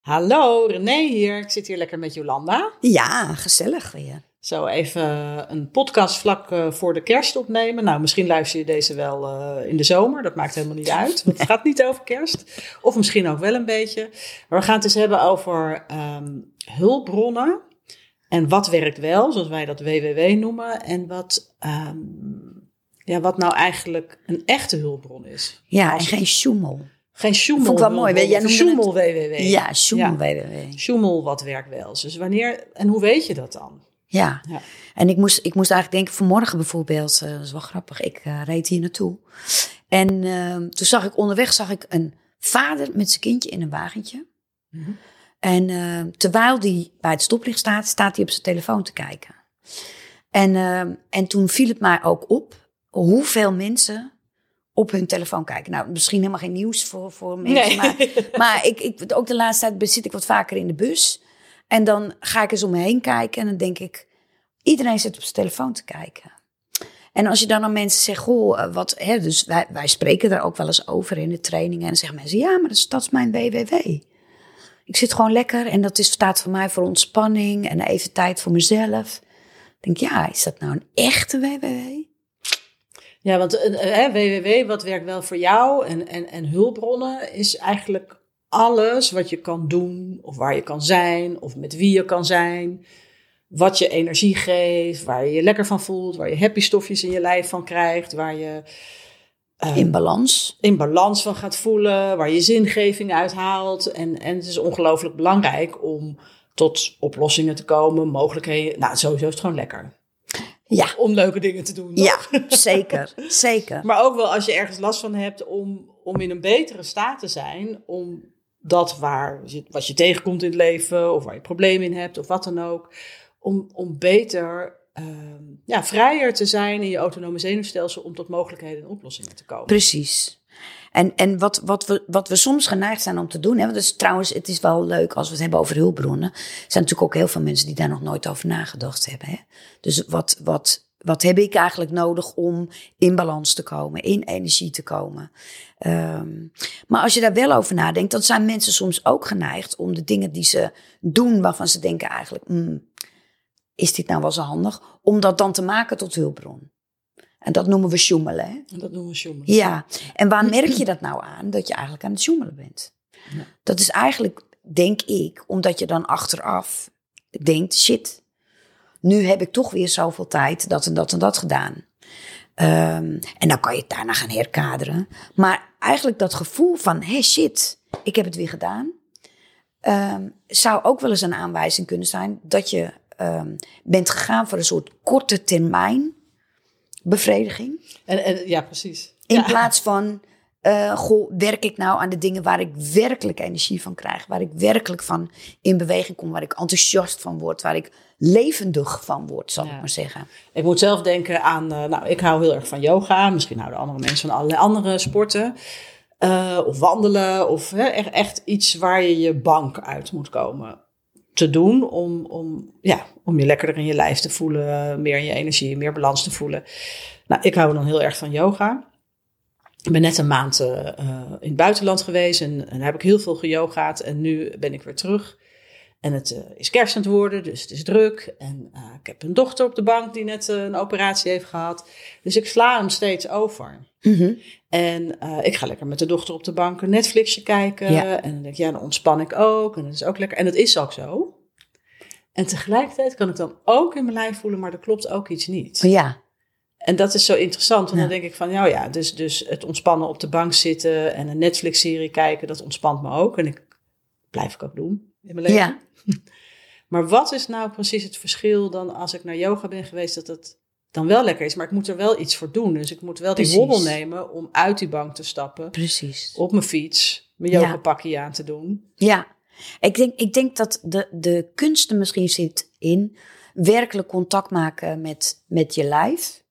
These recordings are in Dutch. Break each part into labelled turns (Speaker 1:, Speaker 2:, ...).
Speaker 1: Hallo, René hier. Ik zit hier lekker met Jolanda.
Speaker 2: Ja, gezellig weer.
Speaker 1: Zo even een podcast vlak eh, voor de kerst opnemen. Nou, misschien luister je deze wel eh, in de zomer. Dat maakt helemaal niet uit. Want het gaat niet over kerst. Of misschien ook wel een beetje. Maar we gaan het eens hebben over ehm, hulpbronnen. En wat werkt wel, zoals wij dat WWW noemen. En wat, ehm, ja, wat nou eigenlijk een echte hulpbron is.
Speaker 2: Ja, en geen sjoemel.
Speaker 1: Geen sjoemel.
Speaker 2: Vond ik wel mooi. Jij
Speaker 1: sjoemel WWW.
Speaker 2: Ja, sjoemel. WWW.
Speaker 1: Sjoemel, wat werkt wel. Dus wanneer, en hoe weet je dat dan?
Speaker 2: Ja.
Speaker 1: Ja.
Speaker 2: En ik moest, ik moest eigenlijk denken, vanmorgen bijvoorbeeld, eh, dat is wel grappig, ik eh, reed hier naartoe. En eh, toen zag ik onderweg zag ik een vader met zijn kindje in een wagentje.
Speaker 1: Mhm.
Speaker 2: En eh, terwijl die bij het stoplicht staat, staat hij op zijn telefoon te kijken. En, eh, en toen viel het mij ook op hoeveel mensen op hun telefoon kijken. Nou, misschien helemaal geen nieuws voor, voor mensen, maar maar ik, ik, ook de laatste tijd zit ik wat vaker in de bus. En dan ga ik eens om me heen kijken. En dan denk ik, iedereen zit op zijn telefoon te kijken. En als je dan aan mensen zegt, goh, eh, wat, hè, dus wij, wij spreken daar ook wel eens over in de trainingen. En dan zeggen mensen, ja, maar dat is, dat is mijn WWW. Ik zit gewoon lekker en dat is, staat voor mij voor ontspanning en even tijd voor mezelf. Ik denk, ja, is dat nou een echte WWW?
Speaker 1: Ja, want eh, eh, WWW, wat werkt wel voor jou en, en, en hulpbronnen is eigenlijk alles wat je kan doen of waar je kan zijn of met wie je kan zijn. Wat je energie geeft, waar je je lekker van voelt, waar je happy stofjes in je lijf van krijgt, waar je eh,
Speaker 2: In balans.
Speaker 1: in balans van gaat voelen, waar je zingeving uithaalt. En, en het is ongelooflijk belangrijk om tot oplossingen te komen, mogelijkheden. Nou, sowieso is het gewoon lekker
Speaker 2: Ja,
Speaker 1: om leuke dingen te doen. toch?
Speaker 2: ja, zeker, zeker.
Speaker 1: Maar ook wel als je ergens last van hebt om, om in een betere staat te zijn. Om dat waar je, wat je tegenkomt in het leven of waar je problemen in hebt of wat dan ook. Om, om beter, ehm, ja, vrijer te zijn in je autonome zenuwstelsel om tot mogelijkheden en oplossingen te komen.
Speaker 2: Precies. En, en wat, wat, we, wat we soms geneigd zijn om te doen. Hè, want dus trouwens, het is wel leuk als we het hebben over hulpbronnen. Zijn natuurlijk ook heel veel mensen die daar nog nooit over nagedacht hebben. Hè? Dus wat, wat, wat heb ik eigenlijk nodig om in balans te komen, in energie te komen? Ehm, maar als je daar wel over nadenkt, dan zijn mensen soms ook geneigd om de dingen die ze doen, waarvan ze denken eigenlijk, "Hmm, is dit nou wel zo handig? Om dat dan te maken tot hulpbron. En dat noemen we sjoemelen. Hè?
Speaker 1: En dat noemen we sjoemelen.
Speaker 2: Ja, en waar merk je dat nou aan? Dat je eigenlijk aan het zoemelen bent.
Speaker 1: Ja.
Speaker 2: Dat is eigenlijk, denk ik, omdat je dan achteraf denkt, shit, nu heb ik toch weer zoveel tijd dat en dat en dat gedaan. Ehm, en dan kan je het daarna gaan herkaderen. Maar eigenlijk dat gevoel van, hé shit, ik heb het weer gedaan. ehm, zou ook wel eens een aanwijzing kunnen zijn dat je ehm, bent gegaan voor een soort korte termijn bevrediging.
Speaker 1: En, en, ja, precies.
Speaker 2: In
Speaker 1: ja.
Speaker 2: plaats van, eh, goh, werk ik nou aan de dingen waar ik werkelijk energie van krijg. Waar ik werkelijk van in beweging kom. Waar ik enthousiast van word. Waar ik levendig van word, zal
Speaker 1: Ja.
Speaker 2: ik maar zeggen.
Speaker 1: Ik moet zelf denken aan, eh, nou, ik hou heel erg van yoga. Misschien houden andere mensen van allerlei andere sporten. Eh, of wandelen. Of hè, echt, echt iets waar je je bank uit moet komen te doen. Om, om, ja, om je lekkerder in je lijf te voelen. Meer in je energie, meer balans te voelen. Nou, ik hou dan heel erg van yoga. Ik ben net een maand eh, eh, in het buitenland geweest. En, en heb ik heel veel geyogaat. En nu ben ik weer terug. En het eh, is kerst aan het worden, dus het is druk. En eh, ik heb een dochter op de bank die net eh, een operatie heeft gehad. Dus ik sla hem steeds over.
Speaker 2: Mhm.
Speaker 1: En ik ga lekker met de dochter op de bank een Netflixje kijken.
Speaker 2: Ja.
Speaker 1: En dan denk ik, ja, dan ontspan ik ook. En dat is ook lekker. En dat is ook zo. En tegelijkertijd kan ik dan ook in mijn lijf voelen, maar er klopt ook iets niet.
Speaker 2: Ja,
Speaker 1: En dat is zo interessant, want
Speaker 2: Ja.
Speaker 1: dan denk ik van, nou ja, dus, dus het ontspannen op de bank zitten en een Netflix-serie kijken, dat ontspant me ook. En ik blijf ik ook doen in mijn leven.
Speaker 2: ja.
Speaker 1: Maar wat is nou precies het verschil dan als ik naar yoga ben geweest, dat het dan wel lekker is, maar ik moet er wel iets voor doen. Dus ik moet wel die hobbel nemen om uit die bank te stappen,
Speaker 2: precies.
Speaker 1: op mijn fiets, mijn
Speaker 2: Ja.
Speaker 1: yogapakje aan te doen.
Speaker 2: Ja, ik denk, ik denk dat de, de kunst er misschien zit in werkelijk contact maken met, met je lijf.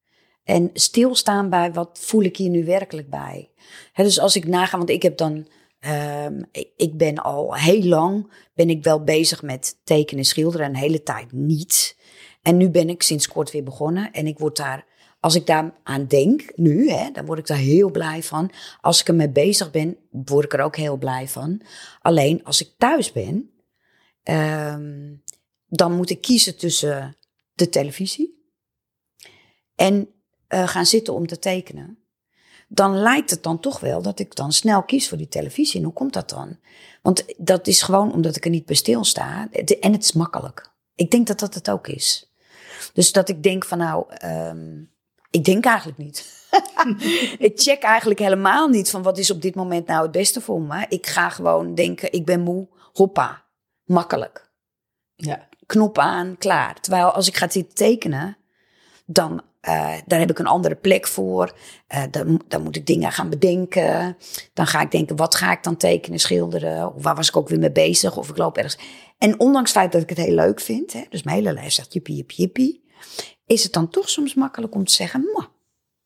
Speaker 2: En stilstaan bij wat voel ik hier nu werkelijk bij. Dus als ik naga, want ik heb dan, ehm, ik, ben al heel lang, ben ik wel bezig met tekenen en schilderen, een hele tijd niet. En nu ben ik sinds kort weer begonnen en ik word daar als ik daar aan denk, nu, hè, dan word ik daar heel blij van. Als ik ermee bezig ben, word ik er ook heel blij van. Alleen als ik thuis ben, ehm, dan moet ik kiezen tussen de televisie en eh, gaan zitten om te tekenen. Dan lijkt het dan toch wel dat ik dan snel kies voor die televisie. En hoe komt dat dan? Want dat is gewoon omdat ik er niet bij stilsta. En het is makkelijk. Ik denk dat dat het ook is. Dus dat ik denk van nou, ehm, ik denk eigenlijk niet. ik check eigenlijk helemaal niet van wat is op dit moment nou het beste voor me. Ik ga gewoon denken, ik ben moe, hoppa, makkelijk.
Speaker 1: Ja.
Speaker 2: Knop aan, klaar. Terwijl als ik ga zitten tekenen, dan uh, daar heb ik een andere plek voor. Uh, dan, dan, moet ik dingen gaan bedenken. Dan ga ik denken, wat ga ik dan tekenen, schilderen? Of waar was ik ook weer mee bezig? Of ik loop ergens. En ondanks het feit dat ik het heel leuk vind, hè, dus mijn hele lijst zegt jippie, jippie, jippie, is het dan toch soms makkelijk om te zeggen, Mwah.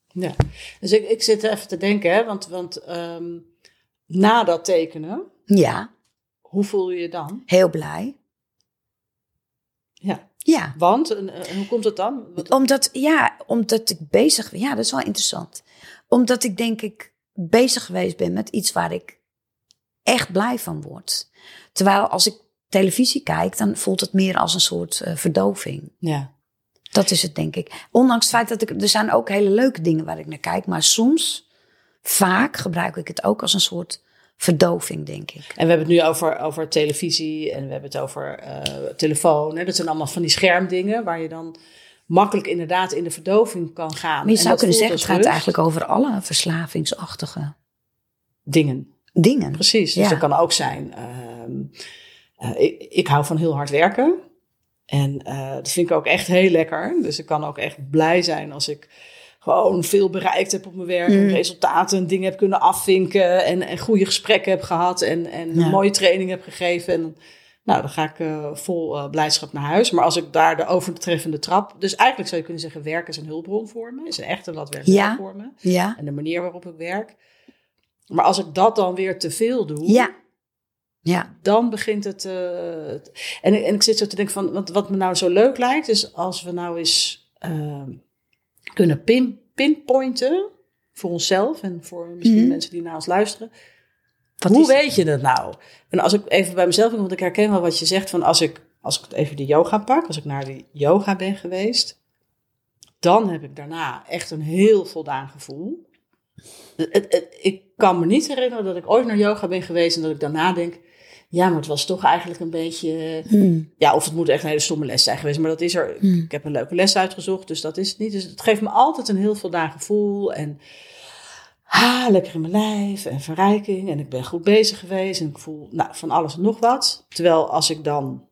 Speaker 1: Ja, dus ik, ik zit even te denken, hè, want, want um, na dat tekenen,
Speaker 2: ja.
Speaker 1: hoe voel je je dan?
Speaker 2: Heel blij.
Speaker 1: Ja. Want, en, hoe komt het dan?
Speaker 2: Wat... Omdat, ja, omdat ik bezig ben. Ja, dat is wel interessant. Omdat ik denk ik bezig geweest ben met iets waar ik echt blij van word. Terwijl als ik televisie kijk, dan voelt het meer als een soort uh, verdoving.
Speaker 1: Ja.
Speaker 2: Dat is het, denk ik. Ondanks het feit dat ik. Er zijn ook hele leuke dingen waar ik naar kijk. Maar soms, vaak gebruik ik het ook als een soort verdoving, denk ik.
Speaker 1: En we hebben het nu over, over televisie en we hebben het over uh, telefoon. Hè? Dat zijn allemaal van die schermdingen waar je dan makkelijk inderdaad in de verdoving kan gaan.
Speaker 2: Maar je zou kunnen zeggen, het gaat eigenlijk over alle verslavingsachtige
Speaker 1: dingen.
Speaker 2: Dingen.
Speaker 1: Precies. Dus dat kan ook zijn. Uh, uh, ik, ik hou van heel hard werken. En dat vind ik ook echt heel lekker. Dus ik kan ook echt blij zijn als ik gewoon veel bereikt heb op mijn werk. En mm. resultaten en dingen heb kunnen afvinken. En, en goede gesprekken heb gehad. En, en mooie training heb gegeven. En nou, dan ga ik uh, vol uh, blijdschap naar huis. Maar als ik daar de overtreffende trap. Dus eigenlijk zou je kunnen zeggen: werken is een hulpbron voor me. Is een echte wat werk
Speaker 2: ja.
Speaker 1: voor me.
Speaker 2: Ja.
Speaker 1: En de manier waarop ik werk. Maar als ik dat dan weer te veel doe.
Speaker 2: Ja. Ja.
Speaker 1: Dan begint het. Uh, en, en ik zit zo te denken van. Wat, wat me nou zo leuk lijkt, is als we nou eens kunnen pin, pinpointen voor onszelf en voor misschien mm. mensen die naar ons luisteren. Wat Hoe weet je dat nou? En als ik even bij mezelf, want ik herken wel wat je zegt van als ik, als ik even de yoga pak, als ik naar de yoga ben geweest, dan heb ik daarna echt een heel voldaan gevoel. ik kan me niet herinneren dat ik ooit naar yoga ben geweest en dat ik daarna denk, ja, maar het was toch eigenlijk een beetje.
Speaker 2: Hmm.
Speaker 1: Ja, of het moet echt een hele stomme les zijn geweest. Maar dat is er.
Speaker 2: Hmm.
Speaker 1: Ik heb een leuke les uitgezocht, dus dat is het niet. Dus het geeft me altijd een heel voldaan gevoel. En ah, lekker in mijn lijf en verrijking. En ik ben goed bezig geweest. En ik voel nou, van alles en nog wat. Terwijl als ik dan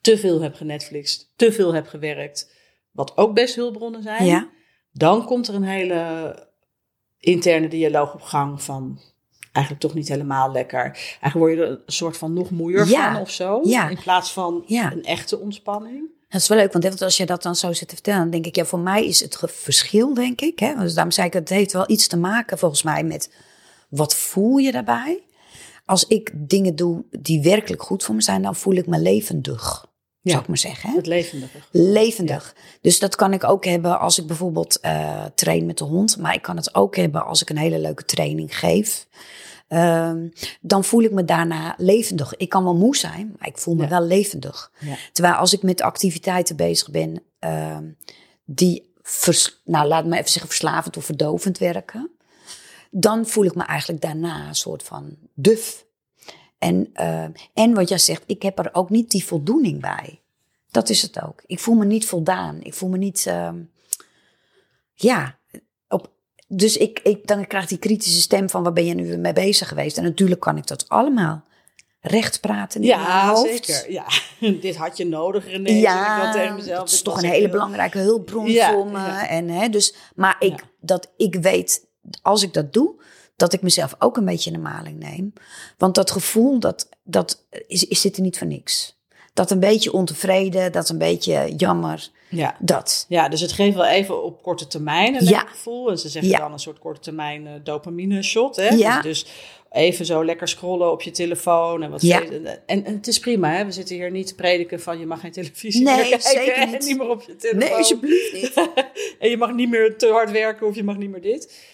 Speaker 1: te veel heb genetflixt, te veel heb gewerkt, wat ook best hulpbronnen zijn,
Speaker 2: ja.
Speaker 1: dan komt er een hele interne dialoog op gang van eigenlijk toch niet helemaal lekker. Eigenlijk word je er een soort van nog moeier
Speaker 2: ja.
Speaker 1: van of zo.
Speaker 2: Ja.
Speaker 1: In plaats van
Speaker 2: ja.
Speaker 1: een echte ontspanning.
Speaker 2: Dat is wel leuk, want als je dat dan zo zit te vertellen, dan denk ik, ja, voor mij is het verschil, denk ik. Hè? Dus daarom zei ik, het heeft wel iets te maken volgens mij met wat voel je daarbij. Als ik dingen doe die werkelijk goed voor me zijn, dan voel ik me levendig.
Speaker 1: Ja,
Speaker 2: zou ik maar zeggen. Hè?
Speaker 1: Het levendige.
Speaker 2: Levendig. Ja. Dus dat kan ik ook hebben als ik bijvoorbeeld uh, train met de hond. Maar ik kan het ook hebben als ik een hele leuke training geef. Um, dan voel ik me daarna levendig. Ik kan wel moe zijn, maar ik voel me
Speaker 1: Ja.
Speaker 2: wel levendig.
Speaker 1: Ja.
Speaker 2: Terwijl als ik met activiteiten bezig ben um, die, vers, nou laat me even zeggen, verslavend of verdovend werken. Dan voel ik me eigenlijk daarna een soort van duf. En, uh, en wat jij zegt, ik heb er ook niet die voldoening bij. Dat is het ook. Ik voel me niet voldaan. Ik voel me niet. Uh, ja, op, dus ik, ik, dan krijg ik die kritische stem van waar ben je nu mee bezig geweest? En natuurlijk kan ik dat allemaal recht praten in mijn
Speaker 1: Ja,
Speaker 2: hoofd.
Speaker 1: zeker. Ja. Dit had je nodig, René. ik
Speaker 2: Ja,
Speaker 1: tegen mezelf.
Speaker 2: dat is toch een hele
Speaker 1: heel-
Speaker 2: belangrijke hulpbron
Speaker 1: Ja,
Speaker 2: voor me.
Speaker 1: ja.
Speaker 2: En, hè, dus, maar ik,
Speaker 1: Ja.
Speaker 2: dat ik weet, als ik dat doe, dat ik mezelf ook een beetje in de maling neem. Want dat gevoel, dat, dat is, is zit er niet voor niks. Dat een beetje ontevreden, dat een beetje jammer,
Speaker 1: Ja.
Speaker 2: dat.
Speaker 1: Ja, dus het geeft wel even op korte termijn een
Speaker 2: Ja.
Speaker 1: lekker gevoel. En ze zeggen
Speaker 2: Ja.
Speaker 1: dan een soort korte termijn eh, dopamine shot. Hè?
Speaker 2: Ja.
Speaker 1: Dus, dus even zo lekker scrollen op je telefoon. En, wat
Speaker 2: Ja.
Speaker 1: en, en het is prima, hè? we zitten hier niet te prediken van je mag geen televisie
Speaker 2: Nee,
Speaker 1: meer kijken
Speaker 2: zeker
Speaker 1: en
Speaker 2: niet.
Speaker 1: niet meer op je telefoon.
Speaker 2: Nee, alsjeblieft niet.
Speaker 1: en je mag niet meer te hard werken of je mag niet meer dit.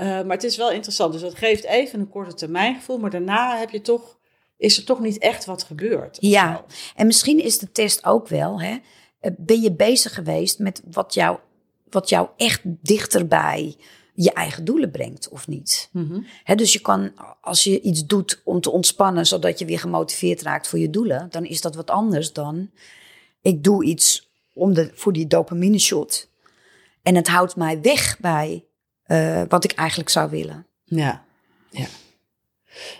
Speaker 1: Eh, maar het is wel interessant. Dus dat geeft even een korte termijn gevoel. Maar daarna heb je toch, is er toch niet echt wat gebeurd.
Speaker 2: Ja.
Speaker 1: zo.
Speaker 2: En misschien is de test ook wel, hè, eh, ben je bezig geweest met wat jou, wat jou echt dichterbij je eigen doelen brengt of niet?
Speaker 1: Mhm.
Speaker 2: Dus je kan, als je iets doet om te ontspannen, zodat je weer gemotiveerd raakt voor je doelen, dan is dat wat anders dan ik doe iets om de, voor die dopamine shot. En het houdt mij weg bij eh, wat ik eigenlijk zou willen.
Speaker 1: Ja, ja.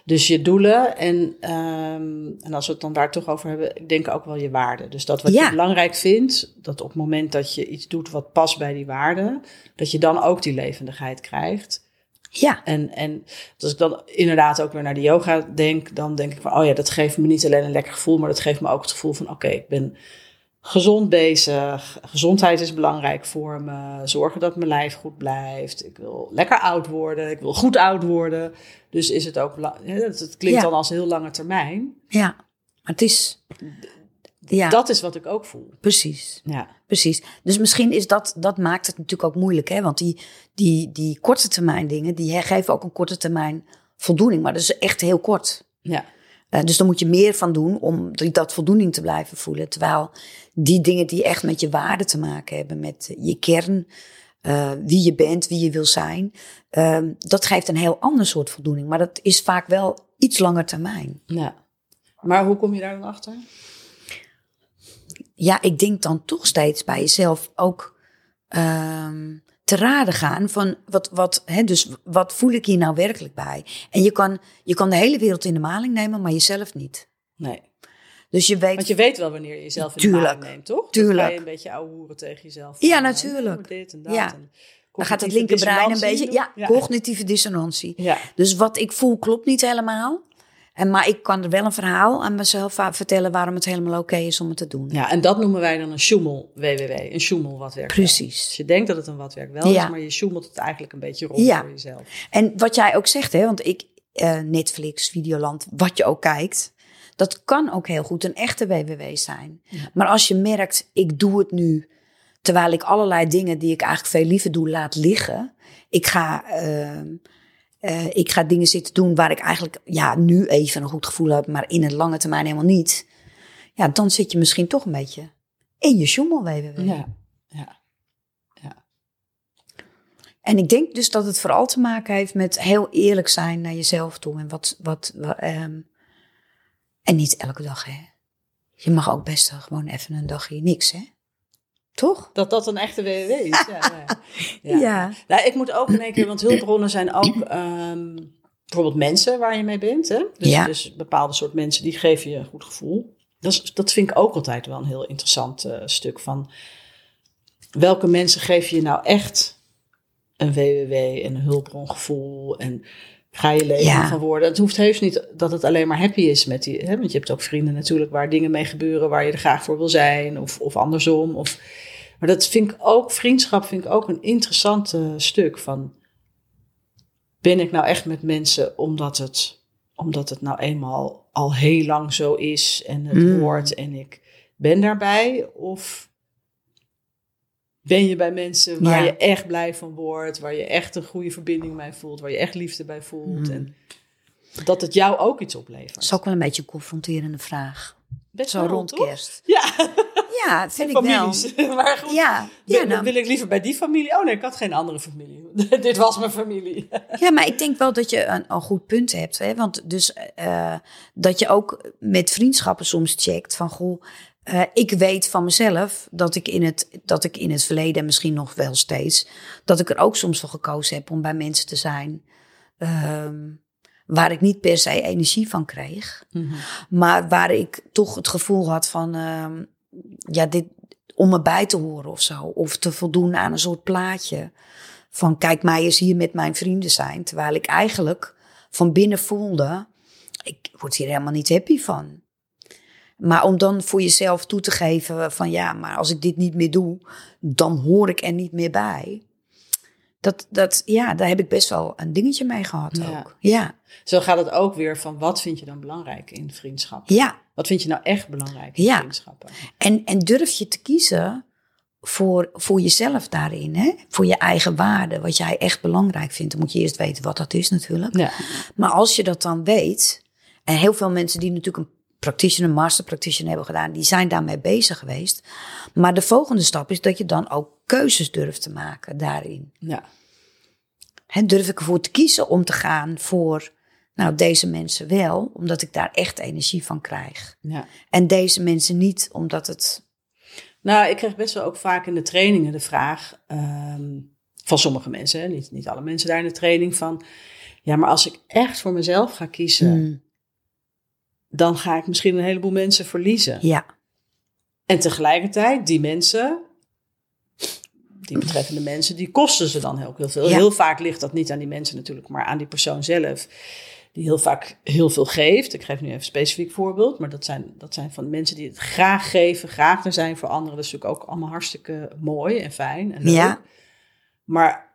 Speaker 1: Dus je doelen en, ehm, en als we het dan daar toch over hebben, ik denk ook wel je waarden. Dus dat wat
Speaker 2: Ja.
Speaker 1: je belangrijk vindt, dat op het moment dat je iets doet wat past bij die waarden, dat je dan ook die levendigheid krijgt.
Speaker 2: Ja,
Speaker 1: En, en als ik dan inderdaad ook weer naar de yoga denk, dan denk ik van, oh ja, dat geeft me niet alleen een lekker gevoel, maar dat geeft me ook het gevoel van, oké, ik ben gezond bezig. Gezondheid is belangrijk voor me. Zorgen dat mijn lijf goed blijft. Ik wil lekker oud worden. Ik wil goed oud worden. Dus is het ook, het het klinkt
Speaker 2: Ja.
Speaker 1: dan als heel lange termijn.
Speaker 2: ja. Maar het is. Ja,
Speaker 1: Dat is wat ik ook voel.
Speaker 2: precies.
Speaker 1: Ja,
Speaker 2: Precies. Dus misschien is dat, dat maakt het natuurlijk ook moeilijk. Hè? Want die, die, die korte termijn dingen, die geven ook een korte termijn voldoening. Maar dat is echt heel kort.
Speaker 1: ja,
Speaker 2: Eh, dus daar moet je meer van doen om dat voldoening te blijven voelen. Terwijl die dingen die echt met je waarde te maken hebben, met eh, je kern, eh, wie je bent, wie je wil zijn, ehm, dat geeft een heel ander soort voldoening. Maar dat is vaak wel iets langer termijn.
Speaker 1: ja. Maar hoe kom je daar dan achter?
Speaker 2: Ja, ik denk dan toch steeds bij jezelf ook ehm, te raden gaan van wat, wat, hè, dus wat voel ik hier nou werkelijk bij? En je kan, je kan de hele wereld in de maling nemen, maar jezelf niet.
Speaker 1: Nee.
Speaker 2: Dus je weet.
Speaker 1: Want je weet wel wanneer je jezelf in
Speaker 2: Tuurlijk.
Speaker 1: de maling neemt, toch?
Speaker 2: Tuurlijk.
Speaker 1: ga je een beetje ouwe hoeren tegen jezelf.
Speaker 2: Ja,
Speaker 1: eh,
Speaker 2: natuurlijk.
Speaker 1: Dit en dat.
Speaker 2: Ja.
Speaker 1: en
Speaker 2: dan gaat het linkerbrein een beetje. Ja,
Speaker 1: doen.
Speaker 2: cognitieve dissonantie.
Speaker 1: Ja.
Speaker 2: Dus wat ik voel klopt niet helemaal. En, maar ik kan er wel een verhaal aan mezelf vertellen waarom het helemaal oké is om het te doen.
Speaker 1: Ja, en dat noemen wij dan een sjoemel WWW. Een sjoemel wat werkt wel.
Speaker 2: Precies.
Speaker 1: Dus je denkt dat het een wat werkt wel
Speaker 2: Ja.
Speaker 1: is, maar je sjoemelt het eigenlijk een beetje rond
Speaker 2: Ja.
Speaker 1: voor jezelf.
Speaker 2: En wat jij ook zegt, hè, want ik, eh, Netflix, Videoland, wat je ook kijkt, dat kan ook heel goed een echte WWW zijn. Maar als je merkt, ik doe het nu, terwijl ik allerlei dingen die ik eigenlijk veel liever doe, laat liggen. Ik ga, ehm, eh, ik ga dingen zitten doen waar ik eigenlijk ja, nu even een goed gevoel heb, maar in het lange termijn helemaal niet. Ja, dan zit je misschien toch een beetje in je sjoemel WWW.
Speaker 1: Ja. ja.
Speaker 2: En ik denk dus dat het vooral te maken heeft met heel eerlijk zijn naar jezelf toe. En wat, wat, wa- ehm, en niet elke dag, hè. Je mag ook best gewoon even een dagje niks, hè. Toch?
Speaker 1: Dat dat een echte WWW is. ja, ja. ja.
Speaker 2: Ja.
Speaker 1: Nou, ik moet ook in één keer, want hulpbronnen zijn ook ehm, bijvoorbeeld mensen waar je mee bent. Hè? Dus,
Speaker 2: Ja.
Speaker 1: dus bepaalde soort mensen die geven je een goed gevoel. Dat, is, dat vind ik ook altijd wel een heel interessant eh, stuk van welke mensen geven je nou echt een WWW en een hulpbrongevoel en ga je leven
Speaker 2: Ja.
Speaker 1: van worden. Het hoeft heus niet dat het alleen maar happy is met die, hè? want je hebt ook vrienden natuurlijk waar dingen mee gebeuren waar je er graag voor wil zijn of, of andersom. Of, maar dat vind ik ook, vriendschap vind ik ook een interessant stuk van, ben ik nou echt met mensen omdat het, omdat het nou eenmaal al heel lang zo is en het
Speaker 2: Mm.
Speaker 1: hoort en ik ben daarbij? Of ben je bij mensen waar
Speaker 2: Ja.
Speaker 1: je echt blij van wordt, waar je echt een goede verbinding mee voelt, waar je echt liefde bij voelt
Speaker 2: Mm.
Speaker 1: en dat het jou ook iets oplevert?
Speaker 2: Dat is ook wel een beetje een confronterende vraag.
Speaker 1: Best
Speaker 2: Zo
Speaker 1: wel,
Speaker 2: rond kerst.
Speaker 1: Ja,
Speaker 2: Ja, vind ik wel.
Speaker 1: families. maar goed,
Speaker 2: Ja,
Speaker 1: wil,
Speaker 2: ja, nou,
Speaker 1: wil ik liever bij die familie? Oh nee, ik had geen andere familie. Dit was mijn familie.
Speaker 2: Ja, maar ik denk wel dat je een, een goed punt hebt. Hè? Want dus eh, dat je ook met vriendschappen soms checkt van goh, eh, ik weet van mezelf dat ik, in het, dat ik in het verleden en misschien nog wel steeds, dat ik er ook soms voor gekozen heb om bij mensen te zijn ehm, waar ik niet per se energie van kreeg. Maar waar ik toch het gevoel had van, ehm, ja, dit om erbij te horen of zo. Of te voldoen aan een soort plaatje. Van kijk mij eens hier met mijn vrienden zijn. Terwijl ik eigenlijk van binnen voelde, ik word hier helemaal niet happy van. Maar om dan voor jezelf toe te geven van ja, maar als ik dit niet meer doe, dan hoor ik er niet meer bij. Dat, dat, ja, daar heb ik best wel een dingetje mee gehad
Speaker 1: Ja.
Speaker 2: ook. Ja,
Speaker 1: Zo gaat het ook weer van wat vind je dan belangrijk in vriendschap?
Speaker 2: ja.
Speaker 1: Wat vind je nou echt belangrijk in
Speaker 2: Ja.
Speaker 1: vriendschappen?
Speaker 2: En, en durf je te kiezen voor, voor jezelf daarin, hè? voor je eigen waarde, wat jij echt belangrijk vindt. Dan moet je eerst weten wat dat is natuurlijk.
Speaker 1: Ja.
Speaker 2: Maar als je dat dan weet, en heel veel mensen die natuurlijk een practitioner, master practitioner hebben gedaan, die zijn daarmee bezig geweest. Maar de volgende stap is dat je dan ook keuzes durft te maken daarin.
Speaker 1: ja.
Speaker 2: Durf ik ervoor te kiezen om te gaan voor nou, deze mensen wel, omdat ik daar echt energie van krijg.
Speaker 1: ja.
Speaker 2: En deze mensen niet, omdat het.
Speaker 1: Nou, ik krijg best wel ook vaak in de trainingen de vraag ehm, van sommige mensen, hè, niet, niet alle mensen daar in de training, van ja, maar als ik echt voor mezelf ga kiezen,
Speaker 2: Hmm,
Speaker 1: dan ga ik misschien een heleboel mensen verliezen.
Speaker 2: ja,
Speaker 1: En tegelijkertijd, die mensen, die betreffende mensen, die kosten ze dan heel, heel veel.
Speaker 2: Ja.
Speaker 1: Heel vaak ligt dat niet aan die mensen natuurlijk, maar aan die persoon zelf. Die heel vaak heel veel geeft. Ik geef nu even een specifiek voorbeeld. Maar dat zijn, dat zijn van mensen die het graag geven, graag er zijn voor anderen. Dat is natuurlijk ook allemaal hartstikke mooi en fijn. En leuk.
Speaker 2: Ja.
Speaker 1: Maar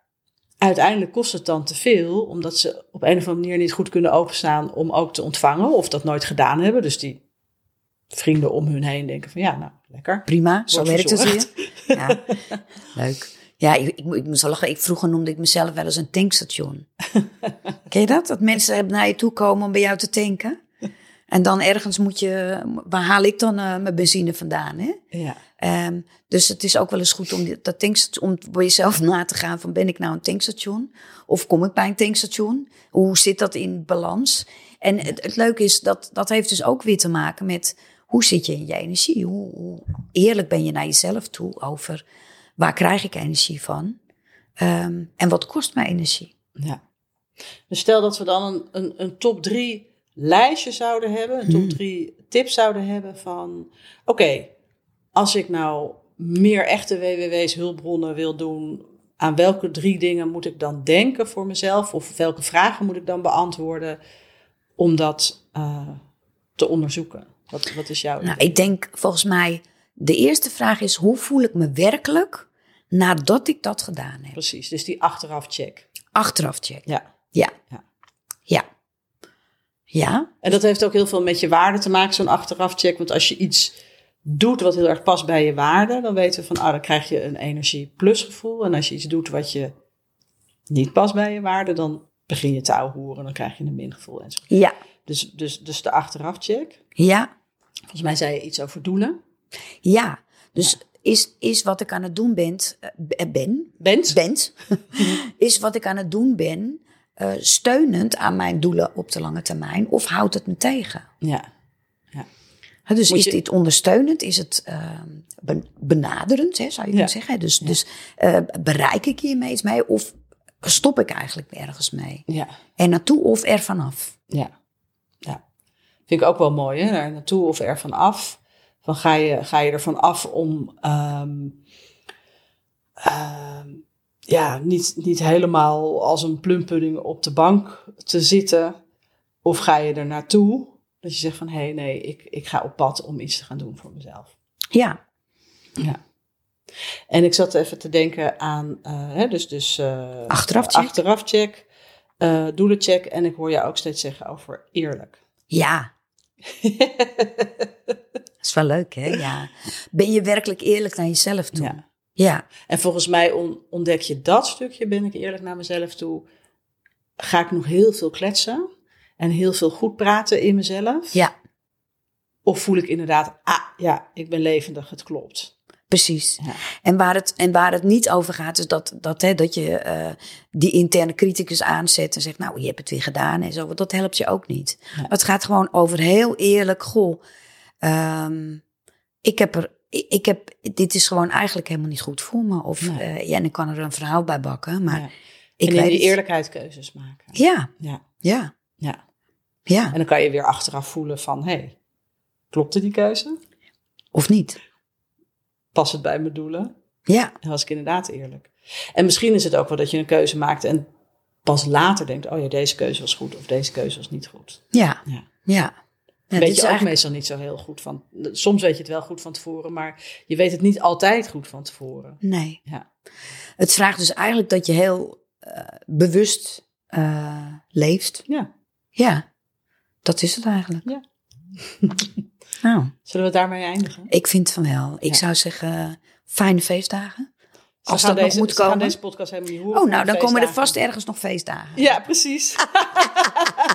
Speaker 1: uiteindelijk kost het dan te veel, omdat ze op een of andere manier niet goed kunnen openstaan om ook te ontvangen. Of dat nooit gedaan hebben. Dus die vrienden om hun heen denken van ja, nou lekker.
Speaker 2: prima, zo werkt het weer. Ja, leuk. Ja, ik, ik, moet- ik lachen. Ik, vroeger noemde ik mezelf wel eens een tankstation. Ken je dat? Dat mensen naar je toe komen om bij jou te tanken. En dan ergens moet je... Waar haal ik dan eh, mijn benzine vandaan, hè?
Speaker 1: Ja,
Speaker 2: Ehm, dus het is ook wel eens goed om dat tankstation, om bij jezelf na te gaan van ben ik nou een tankstation of kom ik bij een tankstation? Hoe zit dat in balans? En het, het leuke is dat dat heeft dus ook weer te maken met hoe zit je in je energie? Hoe, hoe eerlijk ben je naar jezelf toe over waar krijg ik energie van? Ehm, en wat kost mij energie?
Speaker 1: ja. Dus stel dat we dan een, een, een top drie lijstje zouden hebben, een top
Speaker 2: Hmm.
Speaker 1: drie tips zouden hebben van, oké, als ik nou meer echte WWW's hulpbronnen wil doen, aan welke drie dingen moet ik dan denken voor mezelf? Of welke vragen moet ik dan beantwoorden om dat eh, te onderzoeken? Wat, wat is jouw
Speaker 2: Nou,
Speaker 1: idee?
Speaker 2: ik denk volgens mij de eerste vraag is hoe voel ik me werkelijk nadat ik dat gedaan heb?
Speaker 1: Precies, dus die achteraf check.
Speaker 2: Achteraf check.
Speaker 1: Ja.
Speaker 2: Ja.
Speaker 1: Ja.
Speaker 2: Ja. Ja.
Speaker 1: En dat heeft ook heel veel met je waarde te maken, zo'n achteraf check. Want als je iets doet wat heel erg past bij je waarde, dan weten we van, ah, dan krijg je een energie plus gevoel. En als je iets doet wat je niet past bij je waarde, dan begin je te ouwehoeren, dan krijg je een mingevoel en zo.
Speaker 2: Ja.
Speaker 1: Dus, dus, dus de achteraf check.
Speaker 2: Ja.
Speaker 1: Volgens mij zei je iets over doelen.
Speaker 2: Ja. Dus is, is wat ik aan het doen ben, eh, ben,
Speaker 1: Bent?
Speaker 2: bent is wat ik aan het doen ben, eh, steunend aan mijn doelen op de lange termijn, of houdt het me tegen?
Speaker 1: Ja.
Speaker 2: Hè, dus is dit ondersteunend? Is het eh, ben- benaderend, hè, zou je
Speaker 1: Ja.
Speaker 2: kunnen zeggen? Dus, dus eh, bereik ik hiermee iets mee of stop ik eigenlijk ergens mee?
Speaker 1: Ja.
Speaker 2: Er naartoe of er vanaf?
Speaker 1: Ja. ja. Vind ik ook wel mooi, hè? Naartoe of er van af. Van ga je, ga je ervan af om ehm, ja, niet, niet helemaal als een plumpudding op de bank te zitten. Of ga je er naartoe dat je zegt van hé, hey, nee, ik, ik ga op pad om iets te gaan doen voor mezelf.
Speaker 2: Ja,
Speaker 1: Ja. En ik zat even te denken aan, eh, hè, dus, dus eh,
Speaker 2: Achteraf check.
Speaker 1: achteraf check, eh, doelencheck. En ik hoor jou ook steeds zeggen over eerlijk.
Speaker 2: ja. Dat is wel leuk, hè? Ja. Ben je werkelijk eerlijk naar jezelf toe?
Speaker 1: Ja.
Speaker 2: Ja,
Speaker 1: En volgens mij on- ontdek je dat stukje, ben ik eerlijk naar mezelf toe, ga ik nog heel veel kletsen en heel veel goed praten in mezelf.
Speaker 2: ja,
Speaker 1: Of voel ik inderdaad, ah ja, ik ben levendig, het klopt.
Speaker 2: precies.
Speaker 1: Ja.
Speaker 2: En, waar het, en waar het niet over gaat, is dat, dat, hè, dat je eh, die interne criticus aanzet en zegt, nou, je hebt het weer gedaan en zo. Dat helpt je ook niet.
Speaker 1: Ja.
Speaker 2: Het gaat gewoon over heel eerlijk, goh, ehm, ik heb er, ik, ik heb, dit is gewoon eigenlijk helemaal niet goed voor me. Of,
Speaker 1: Nee.
Speaker 2: eh, ja, en ik kan er een verhaal bij bakken, maar
Speaker 1: Ja.
Speaker 2: ik
Speaker 1: en in
Speaker 2: weet
Speaker 1: die eerlijkheid keuzes maken.
Speaker 2: Ja,
Speaker 1: Ja,
Speaker 2: ja,
Speaker 1: ja.
Speaker 2: ja.
Speaker 1: En dan kan je weer achteraf voelen van, hé, hey, klopte die keuze?
Speaker 2: Of niet?
Speaker 1: Past het bij mijn doelen?
Speaker 2: Ja,
Speaker 1: En was ik inderdaad eerlijk? En misschien is het ook wel dat je een keuze maakt en pas later denkt, oh ja, deze keuze was goed of deze keuze was niet goed.
Speaker 2: ja,
Speaker 1: Ja.
Speaker 2: ja. Ja,
Speaker 1: weet je ook
Speaker 2: eigenlijk-
Speaker 1: meestal niet zo heel goed van. Soms weet je het wel goed van tevoren, maar je weet het niet altijd goed van tevoren.
Speaker 2: Nee.
Speaker 1: Ja.
Speaker 2: Het vraagt dus eigenlijk dat je heel eh, bewust eh, leeft.
Speaker 1: Ja.
Speaker 2: Ja, dat is het eigenlijk.
Speaker 1: Ja.
Speaker 2: nou,
Speaker 1: Zullen we daarmee eindigen?
Speaker 2: ik vind van wel. Ik
Speaker 1: Ja.
Speaker 2: zou zeggen, fijne feestdagen.
Speaker 1: Ze
Speaker 2: Als dat nog
Speaker 1: deze,
Speaker 2: moet
Speaker 1: ze gaan
Speaker 2: komen.
Speaker 1: deze podcast helemaal niet horen.
Speaker 2: Oh, nou, dan komen er vast ergens nog feestdagen.
Speaker 1: Ja, precies.